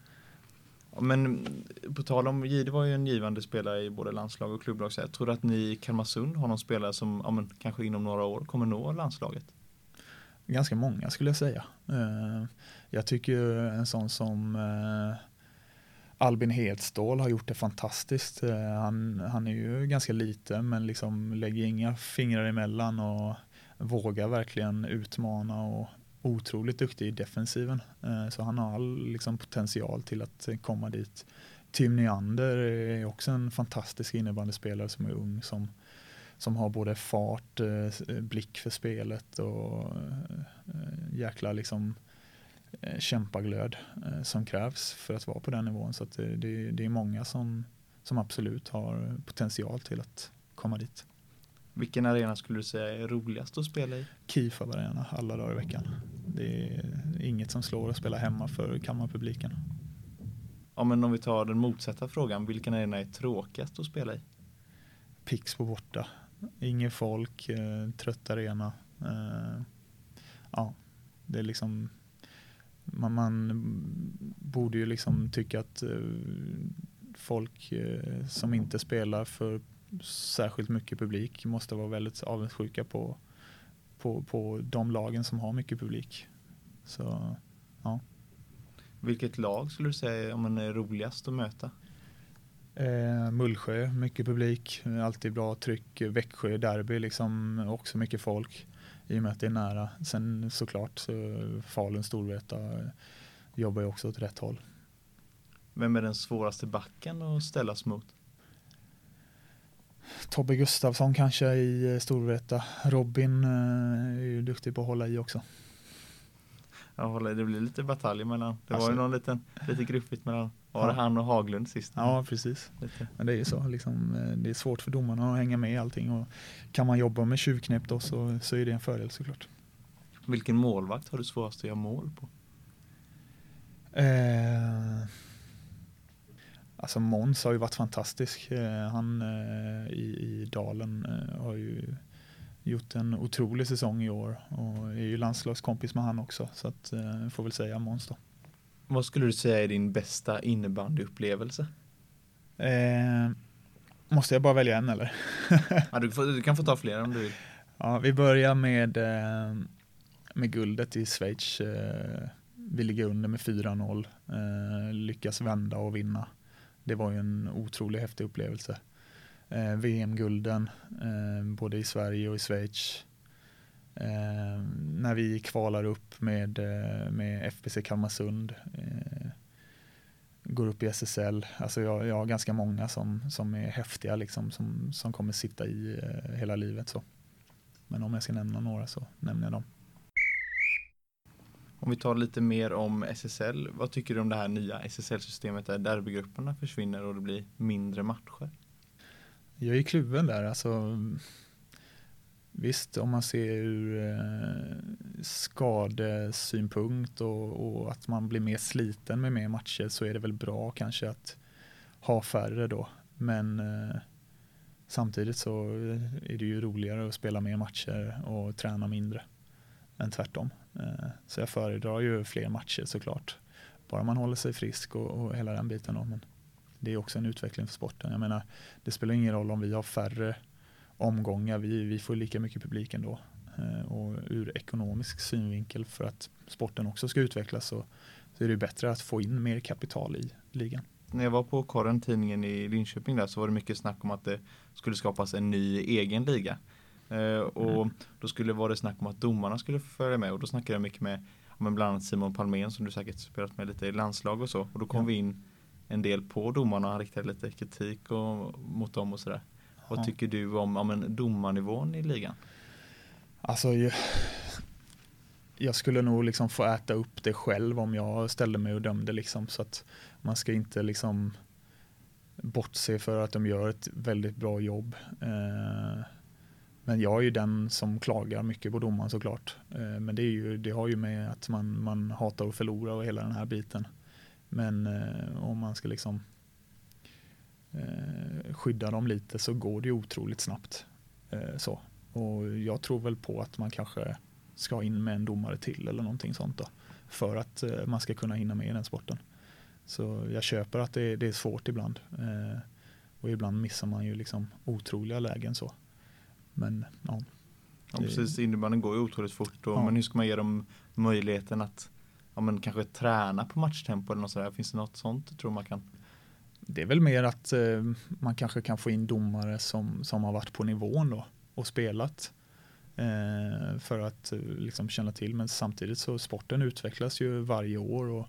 Men på tal om Jihde var ju en givande spelare i både landslag och klubblag. Så jag tror att ni i Kalmarsund har någon spelare som ja, men, kanske inom några år kommer nå landslaget? Ganska många skulle jag säga. Uh, jag tycker en sån som uh, Albin Hedstål har gjort det fantastiskt. Eh, han, han är ju ganska liten men liksom lägger inga fingrar emellan och vågar verkligen utmana och otroligt duktig i defensiven. Eh, så han har all liksom potential till att komma dit. Tim Nyander är också en fantastisk innebandyspelare som är ung som, som har både fart, eh, blick för spelet och jäkla liksom kämpaglöd eh, som krävs för att vara på den nivån. Så det, det, det, är många som, som absolut har potential till att komma dit. Vilken arena skulle du säga är roligast att spela i? Kifab arena alla dagar i veckan. Det är inget som slår att spela hemma för kammarpubliken. Ja, men om vi tar den motsatta frågan, vilken arena är tråkigast att spela i? Pixbo borta. Inget folk, eh, trött arena. Eh, ja, det är liksom man, man borde ju liksom tycka att eh, folk eh, som inte spelar för särskilt mycket publik måste vara väldigt avundsjuka på, på, på de lagen som har mycket publik. Så, ja. Vilket lag skulle du säga om man är roligast att möta? Eh, Mullsjö, mycket publik, alltid bra tryck. Växjö, derby, liksom också mycket folk. I och med att det är nära. Sen såklart så Falun, Storvreta jobbar ju också åt rätt håll. Vem är den svåraste backen att ställas mot? Tobbe Gustafsson kanske i Storvreta. Robin är ju duktig på att hålla i också. Ja, det blir lite batalj mellan. Det alltså, var ju någon liten, lite gruppigt mellan var det han och Haglund sist? Ja, precis. Lite. Men det är ju så, liksom, eh, det är svårt för domarna att hänga med i allting och kan man jobba med tjuvknep då så, så är det en fördel såklart. Vilken målvakt har du svårast att göra mål på? Eh, alltså Måns har ju varit fantastisk. Eh, han eh, i, i Dalen eh, har ju gjort en otrolig säsong i år och är ju landslagskompis med han också så att eh, får väl säga Måns då. Vad skulle du säga är din bästa innebandyupplevelse? Eh, måste jag bara välja en eller? ja, du, får, du, kan få ta fler om du vill. Ja, vi börjar med, eh, med guldet i Schweiz. Eh, vi ligger under med 4-0, eh, lyckas vända och vinna. Det var ju en otroligt häftig upplevelse. Eh, VM-gulden, eh, både i Sverige och i Schweiz. Eh, när vi kvalar upp med, eh, med FBC Kalmarsund. Eh, går upp i SSL. Alltså jag, jag har ganska många som, som är häftiga liksom, som, som kommer sitta i eh, hela livet. Så. Men om jag ska nämna några så nämner jag dem. Om vi tar lite mer om SSL. Vad tycker du om det här nya SSL-systemet där derbygrupperna försvinner och det blir mindre matcher? Jag är kluven där. Alltså, Visst, om man ser ur eh, skadesynpunkt och, och, att man blir mer sliten med mer matcher så är det väl bra kanske att ha färre då. Men eh, samtidigt så är det ju roligare att spela mer matcher och träna mindre än tvärtom. Eh, så jag föredrar ju fler matcher såklart. Bara man håller sig frisk och, och hela den biten. Då. Men det är också en utveckling för sporten. Jag menar, det spelar ingen roll om vi har färre omgångar. Vi, vi får lika mycket publik ändå. Eh, och ur ekonomisk synvinkel för att sporten också ska utvecklas så, så är det bättre att få in mer kapital i ligan. När jag var på korren tidningen i Linköping där så var det mycket snack om att det skulle skapas en ny egen liga. Eh, och mm. då skulle vara det snack om att domarna skulle följa med och då snackade jag mycket med, med bland annat Simon Palmén som du säkert spelat med lite i landslag och så. Och då kom ja. vi in en del på domarna och han riktade lite kritik och, mot dem och sådär. Vad tycker du om, om en domarnivån i ligan? Alltså, jag, jag skulle nog liksom få äta upp det själv om jag ställde mig och dömde liksom så att man ska inte liksom bortse för att de gör ett väldigt bra jobb. Eh, men jag är ju den som klagar mycket på domaren såklart. Eh, men det, är ju, det har ju med att man, man hatar att förlora och hela den här biten. Men eh, om man ska liksom eh, skydda dem lite så går det otroligt snabbt. Eh, så. Och jag tror väl på att man kanske ska in med en domare till eller någonting sånt då. För att eh, man ska kunna hinna med i den sporten. Så jag köper att det, det är svårt ibland. Eh, och ibland missar man ju liksom otroliga lägen så. Men ja. Ja, precis, innebandyn går ju otroligt fort. Och, ja. Men hur ska man ge dem möjligheten att ja, men kanske träna på matchtempo eller något sådär? Finns det något sånt tror man kan det är väl mer att eh, man kanske kan få in domare som, som har varit på nivån då och spelat eh, för att eh, liksom känna till. Men samtidigt så sporten utvecklas ju varje år och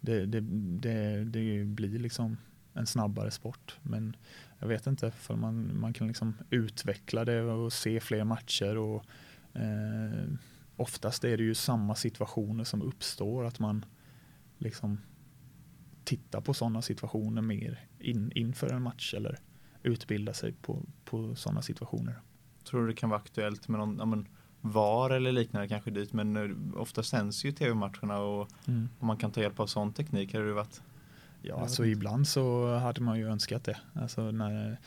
det, det, det, det blir liksom en snabbare sport. Men jag vet inte, för man, man kan liksom utveckla det och se fler matcher och eh, oftast är det ju samma situationer som uppstår, att man liksom titta på sådana situationer mer in, inför en match eller utbilda sig på, på sådana situationer. Tror du det kan vara aktuellt med någon ja, men, VAR eller liknande kanske dit men eh, ofta sänds ju tv-matcherna och mm. om man kan ta hjälp av sån teknik hade det varit Ja, alltså ibland så hade man ju önskat det. Alltså när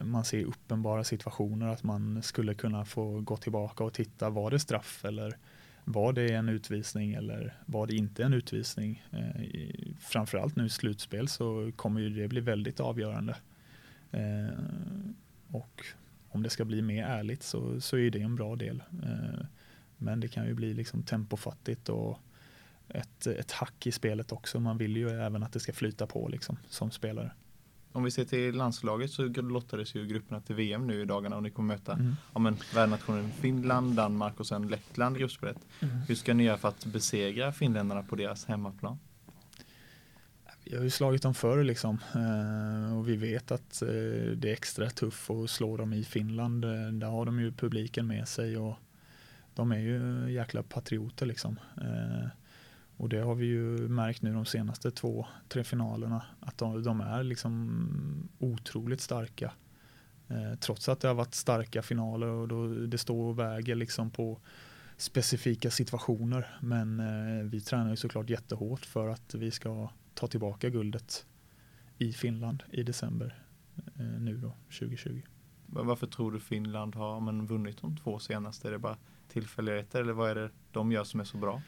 man ser uppenbara situationer att man skulle kunna få gå tillbaka och titta, var det straff eller var det en utvisning eller var det inte en utvisning? Eh, framförallt nu i slutspel så kommer ju det bli väldigt avgörande. Eh, och om det ska bli mer ärligt så, så är det en bra del. Eh, men det kan ju bli liksom tempofattigt och ett, ett hack i spelet också. Man vill ju även att det ska flyta på liksom, som spelare. Om vi ser till landslaget så lottades ju grupperna till VM nu i dagarna och ni kommer möta Mm. ja, men, värdnationen Finland, Danmark och sen Lettland i gruppspelet. Mm. Hur ska ni göra för att besegra finländarna på deras hemmaplan? Vi har ju slagit dem förr liksom eh, och vi vet att eh, det är extra tufft att slå dem i Finland. Eh, Där har de ju publiken med sig och de är ju jäkla patrioter liksom. Eh, och det har vi ju märkt nu de senaste två, tre finalerna att de, de är liksom otroligt starka. Eh, Trots att det har varit starka finaler och då det står och väger liksom på specifika situationer. Men eh, vi tränar ju såklart jättehårt för att vi ska ta tillbaka guldet i Finland i december eh, nu då 2020. Varför tror du Finland har men, vunnit de två senaste? Är det bara tillfälligheter eller vad är det de gör som är så bra?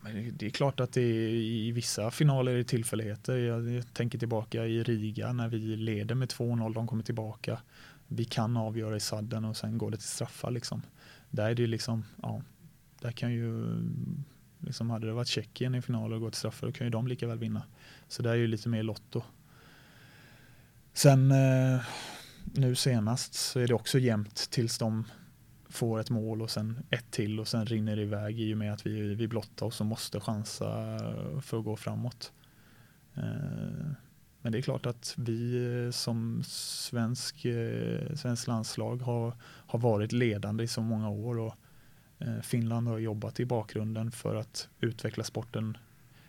Men det är klart att det är, i vissa finaler är det tillfälligheter. Jag, jag tänker tillbaka i Riga när vi leder med 2-0, de kommer tillbaka. Vi kan avgöra i sadden och sen går det till straffar liksom. Där är det liksom, ja, där kan ju, liksom hade det varit Tjeckien i final och gått till straffar då kan ju de lika väl vinna. Så där är ju lite mer lotto. Sen eh, nu senast så är det också jämnt tills de får ett mål och sen ett till och sen rinner det iväg i och med att vi, vi blottar oss och måste chansa för att gå framåt. Eh, men det är klart att vi som svensk, eh, svensk landslag har, har varit ledande i så många år och eh, Finland har jobbat i bakgrunden för att utveckla sporten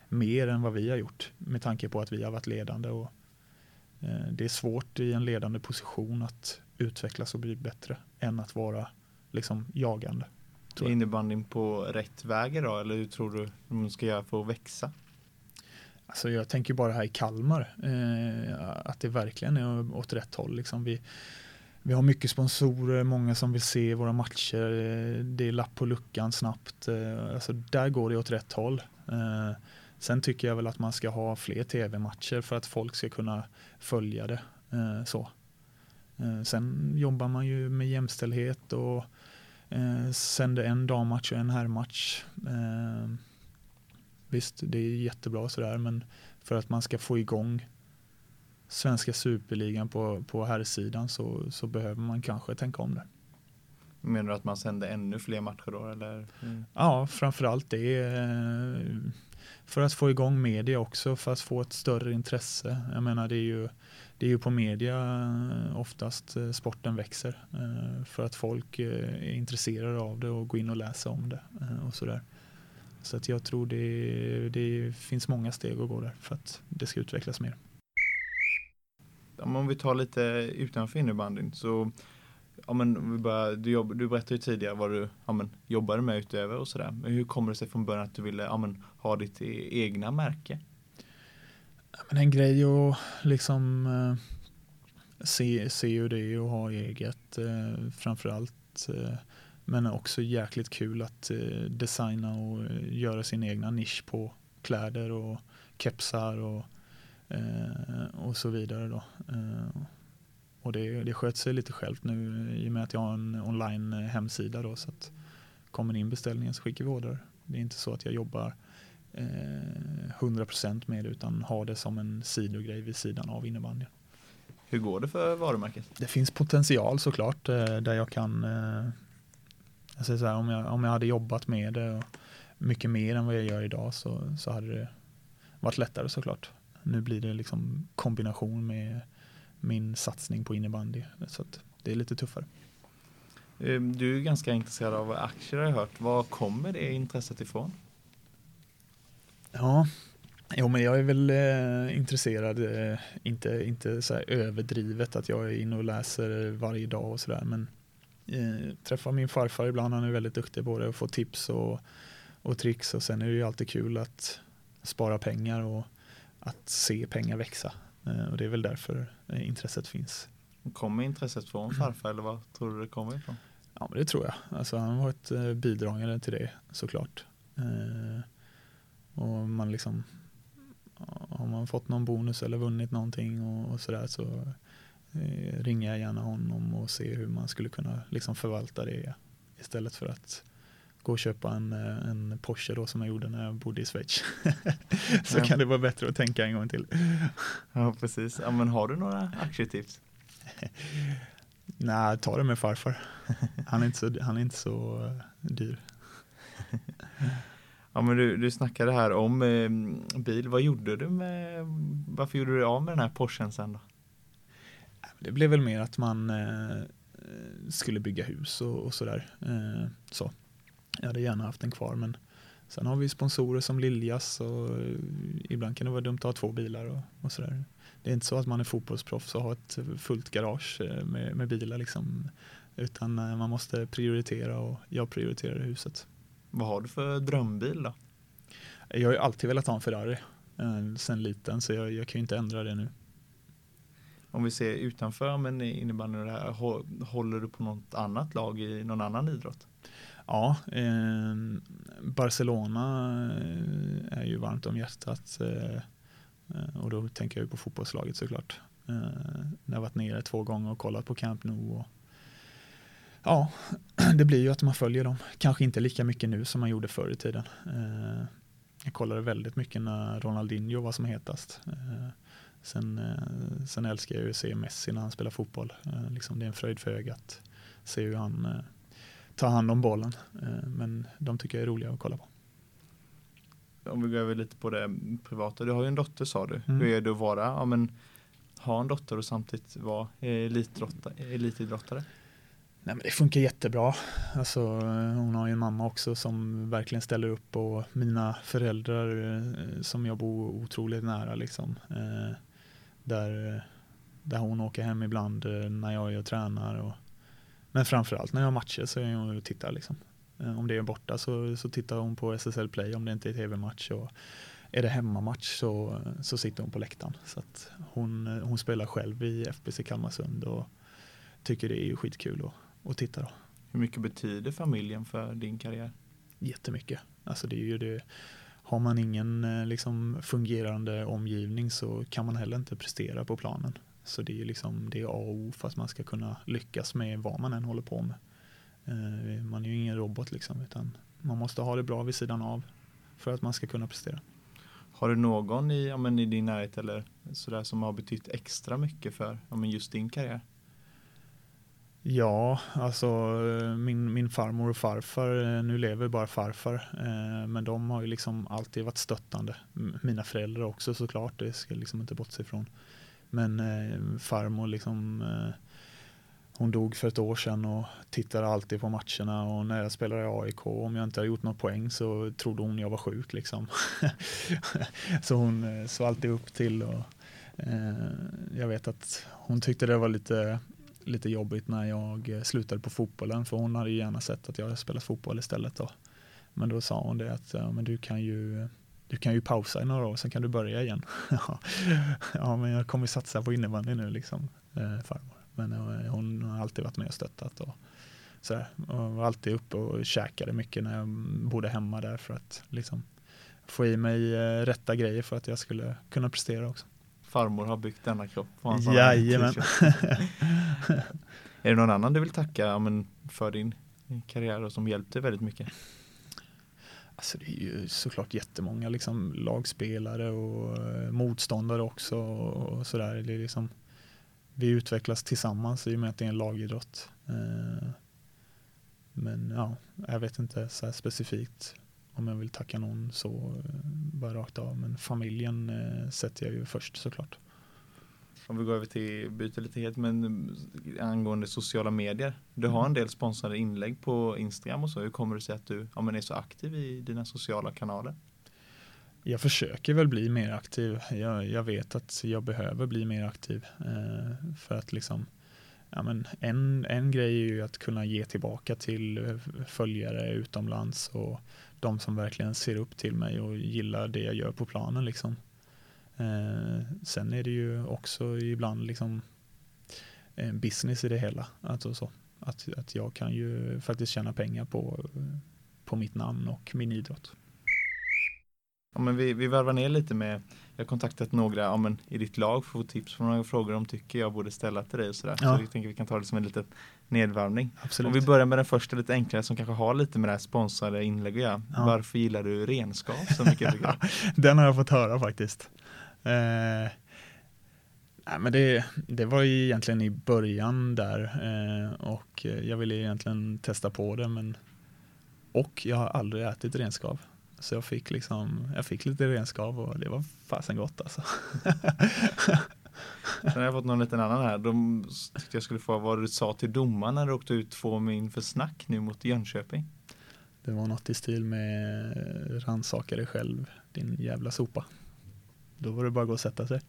mer än vad vi har gjort med tanke på att vi har varit ledande. Och det är svårt i en ledande position att utvecklas och bli bättre än att vara liksom jagande. Är jag. innebandyn på rätt väg idag eller hur tror du de ska göra för att växa? Alltså jag tänker bara här i Kalmar eh, att det verkligen är åt rätt håll. Liksom vi, vi har mycket sponsorer, många som vill se våra matcher. eh, Det är lapp på luckan snabbt. Eh, alltså där går det åt rätt håll. Eh, sen tycker jag väl att man ska ha fler tv-matcher för att folk ska kunna följa det. Så. Sen jobbar man ju med jämställdhet och eh, sänder en dammatch och en herrmatch. Eh, Visst, det är jättebra sådär, men för att man ska få igång svenska superligan på, på herrsidan så, så behöver man kanske tänka om det. Menar du att man sänder ännu fler matcher då eller? Mm. Ja, framförallt det. eh, för att få igång media också, för att få ett större intresse. Jag menar, det är ju, det är ju på media eh, oftast eh, sporten växer. eh, För att folk eh, är intresserade av det och går in och läser om det eh, och sådär. Så att jag tror det, det finns många steg att gå där för att det ska utvecklas mer. Om vi tar lite utanför innebandyn så Ja, men vi börjar, du, jobb, du berättade ju tidigare vad du ja, men, jobbade med utöver och sådär. Men hur kommer det sig från början att du ville ja, men, ha ditt e- egna märke? Men en grej att liksom eh, se, se hur det är att ha eget eh, framförallt. Eh, men också jäkligt kul att eh, designa och eh, göra sin egna nisch på kläder och kepsar och, eh, och så vidare. Då. Eh, Eh, och det, det sköt sig lite självt nu i och med att jag har en online eh, hemsida då så att kommer in beställningen så skickar vi order. Det är inte så att jag jobbar eh, 100% med det utan har det som en sidogrej vid sidan av innebandyn. Hur går det för varumärket? Det finns potential såklart eh, där jag kan eh, jag säger så här, om, jag, om jag hade jobbat med det och mycket mer än vad jag gör idag så, så hade det varit lättare såklart. Nu blir det liksom kombination med min satsning på innebandy så att det är lite tuffare. Eh, Du är ganska intresserad av aktier har jag hört. Var kommer det intresset ifrån? Ja, jo, men jag är väl eh, intresserad, eh, inte, inte så överdrivet att jag är inne och läser varje dag och sådär, men eh, träffar min farfar ibland, han är väldigt duktig på det och får tips och, och tricks och sen är det ju alltid kul att spara pengar och att se pengar växa. Eh, och det är väl därför eh, intresset finns. Kommer intresset från <clears throat> farfar eller vad tror du det kommer ifrån? Ja, men det tror jag. Alltså, han har varit eh, bidragande till det såklart. Och man liksom har man fått någon bonus eller vunnit någonting och, och sådär så ringer jag gärna honom och ser hur man skulle kunna liksom förvalta det istället för att gå och köpa en, eh, en Porsche då som jag gjorde när jag bodde i Schweiz. <laughs> så Ja. kan det vara bättre att tänka en gång till. <laughs> Ja, precis. Ja, men har du några aktietips? <laughs> Nej, ta det med farfar. Han är inte så, han är inte så eh, dyr. Ja, men du, du snackade här om eh, bil. Vad gjorde du med, varför gjorde du av med den här Porschen sen då? Det blev väl mer att man eh, skulle bygga hus och, och sådär. Eh, så. Jag hade gärna haft den kvar men sen har vi sponsorer som Liljas och eh, ibland kan det vara dumt att ha två bilar och, och sådär. Det är inte så att man är fotbollsproffs och har ett fullt garage eh, med, med bilar liksom. Utan eh, man måste prioritera och jag prioriterar huset. Vad har du för drömbil då? Jag har ju alltid velat ha en Ferrari sen liten så jag, jag kan ju inte ändra det nu. Om vi ser utanför men innebandyn och det här, hå- håller du på något annat lag i någon annan idrott? Ja, eh, Barcelona eh, är ju varmt om hjärtat eh, och då tänker jag ju på fotbollslaget såklart. Eh, jag har varit nere två gånger och kollat på Camp Nou och ja, <clears throat> det blir ju att man följer dem. Kanske inte lika mycket nu som man gjorde förr i tiden. Eh, jag kollade väldigt mycket när Ronaldinho var som hetast. Eh, sen, eh, sen älskar jag ju att se Messi när han spelar fotboll. Eh, liksom det är en fröjd för ögat. Se hur han eh, ta hand om bollen. Eh, Men de tycker jag är roliga att kolla på. Om vi går över lite på det privata. Du har ju en dotter sa du. Mm. Hur är det att vara, ja men ha en dotter och samtidigt vara elitidrottare? Nej, men det funkar jättebra. Alltså, hon har ju en mamma också som verkligen ställer upp och mina föräldrar eh, som jag bor otroligt nära liksom. Eh, Där, där hon åker hem ibland när jag är och tränar. Och, men framförallt när jag har matcher så är hon och tittar liksom. Eh, Om det är borta så, så tittar hon på SSL Play om det inte är tv-match. Och är det hemmamatch så, så sitter hon på läktaren. Så hon, eh, hon spelar själv i FBC Kalmarsund och tycker det är skitkul att, att titta då. Hur mycket betyder familjen för din karriär? Jättemycket. Alltså det är ju det. Har man ingen eh, liksom, fungerande omgivning så kan man heller inte prestera på planen. Så det är ju liksom det är A och O för att man ska kunna lyckas med vad man än håller på med. Eh, Man är ju ingen robot liksom utan man måste ha det bra vid sidan av för att man ska kunna prestera. Har du någon i, ja, men i din närhet eller sådär som har betytt extra mycket för ja, men just din karriär? Ja, alltså eh, min, min farmor och farfar, eh, nu lever bara farfar, men de har ju liksom alltid varit stöttande. Mina föräldrar också såklart, det ska jag liksom inte bortse ifrån. Men eh, farmor liksom, eh, hon dog för ett år sedan och tittade alltid på matcherna och när jag spelade i AIK, om jag inte hade gjort något poäng så trodde hon jag var sjuk liksom. <laughs> så hon eh, såg alltid upp till och eh, jag vet att hon tyckte det var lite lite jobbigt när jag eh, slutade på fotbollen för hon hade ju gärna sett att jag spelat fotboll istället då. Men då sa hon det att ja, men du kan ju du kan ju pausa i några år, sen kan du börja igen. <laughs> ja, men jag kommer satsa på innebandy nu liksom, eh, farmor. Men eh, hon har alltid varit med och stöttat och sådär. Och var alltid uppe och käkade mycket när jag bodde hemma där för att liksom få i mig eh, rätta grejer för att jag skulle kunna prestera också. Farmor har byggt denna kropp. Jajamän. <laughs> är det någon annan du vill tacka men, för din karriär och som hjälpt dig väldigt mycket? Alltså det är ju såklart jättemånga liksom lagspelare och eh, motståndare också och sådär. Det är liksom, vi utvecklas tillsammans i och med att det är en lagidrott. Eh, men ja, jag vet inte så här specifikt om jag vill tacka någon så eh, bara rakt av. Men familjen sätter jag ju först såklart. Om vi går över till, byter lite helt, men angående sociala medier. Du har en del sponsrade inlägg på Instagram och så. Hur kommer det sig att du ja, men är så aktiv i dina sociala kanaler? Jag försöker väl bli mer aktiv. Jag, jag vet att jag behöver bli mer aktiv. Eh, för att liksom, ja men en, en grej är ju att kunna ge tillbaka till eh, följare utomlands och de som verkligen ser upp till mig och gillar det jag gör på planen. Liksom. Eh, sen är det ju också ibland liksom en business i det hela. Alltså så. Att, att jag kan ju faktiskt tjäna pengar på, på mitt namn och min idrott. Ja, men vi, vi varvar ner lite med, jag har kontaktat några ja, men, i ditt lag för att få tips på några frågor de tycker jag borde ställa till dig och sådär. Ja. Så jag tänker vi kan ta det som en liten nedvarvning. Absolut. Om vi börjar med den första lite enklare som kanske har lite med det här sponsrade inlägg att göra. Ja. Varför gillar du renskav så mycket? <laughs> Den har jag fått höra faktiskt. Eh, nej, men det, det var ju egentligen i början där eh, och jag ville egentligen testa på det men och jag har aldrig ätit renskav. Så jag fick liksom, jag fick lite renskav och det var fasen gott alltså. Sen har jag fått någon liten annan här. De tyckte jag skulle få vad du sa till domaren när du åkte ut två min för snack nu mot Jönköping. Det var något i stil med rannsaka dig själv, din jävla sopa. Då var det bara att gå och sätta sig.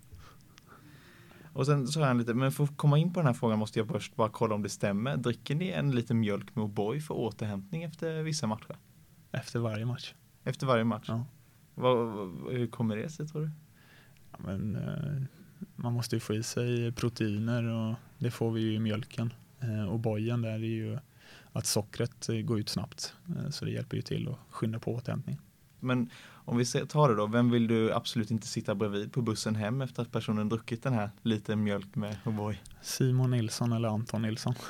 Och sen jag en lite, men för att komma in på den här frågan måste jag först bara kolla om det stämmer. Dricker ni en liten mjölk med O'boy för återhämtning efter vissa matcher? Efter varje match. Efter varje match? Ja. Vad, vad, hur kommer det sig tror du? Ja, men, eh, man måste ju få i sig proteiner och det får vi ju i mjölken. Eh, och bojen där är ju att sockret eh, går ut snabbt. Eh, så det hjälper ju till att skynda på återhämtningen. Men om vi tar det då, vem vill du absolut inte sitta bredvid på bussen hem efter att personen druckit den här liten mjölk med O'boy? Simon Nilsson eller Anton Nilsson. <laughs>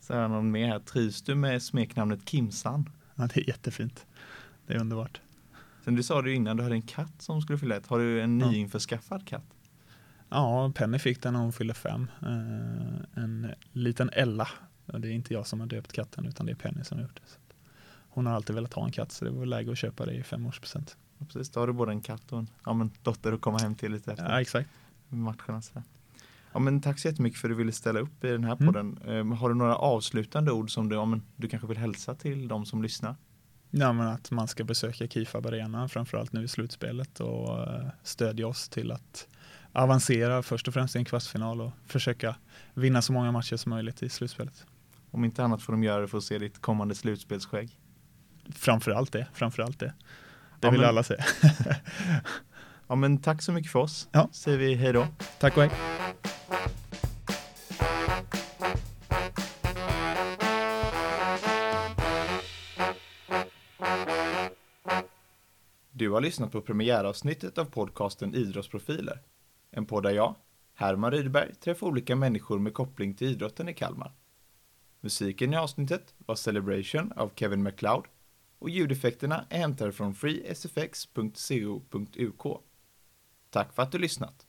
Så jag någon mer här. Trivs du med smeknamnet Kimsan? Ja, det är jättefint. Det är underbart. Sen du sa det ju innan, du hade en katt som skulle fylla ett. Har du en Ja. nyinförskaffad katt? Ja, Penny fick den när hon fyllde fem. Eh, en liten Ella. Det är inte jag som har döpt katten utan det är Penny som har gjort det. Hon har alltid velat ha en katt så det var läge att köpa det i femårspresent. Precis, då har du både en katt och en ja, men, dotter att komma hem till lite efter Ja, exakt. matcherna. Så. Ja, men tack så jättemycket för att du ville ställa upp i den här Mm. podden. Ehm, har du några avslutande ord som du, ja, men, du kanske vill hälsa till de som lyssnar? Ja, men att man ska besöka Kifab Arena framförallt nu i slutspelet och eh, stödja oss till att avancera först och främst i en kvartsfinal och försöka vinna så många matcher som möjligt i slutspelet. Om inte annat får de göra det för att se ditt kommande slutspelsskägg. Framförallt det, framförallt det. Det Ja, vill men- alla se. <laughs> Ja, men tack så mycket för oss. Ja. Säger vi hej då. Tack och hej. Du har lyssnat på premiäravsnittet av podcasten Idrottsprofiler. En podd där jag, Herman Rydberg, träffar olika människor med koppling till idrotten i Kalmar. Musiken i avsnittet var Celebration av Kevin MacLeod och ljudeffekterna är hämtade från freesfx.co.uk. Tack för att du lyssnat!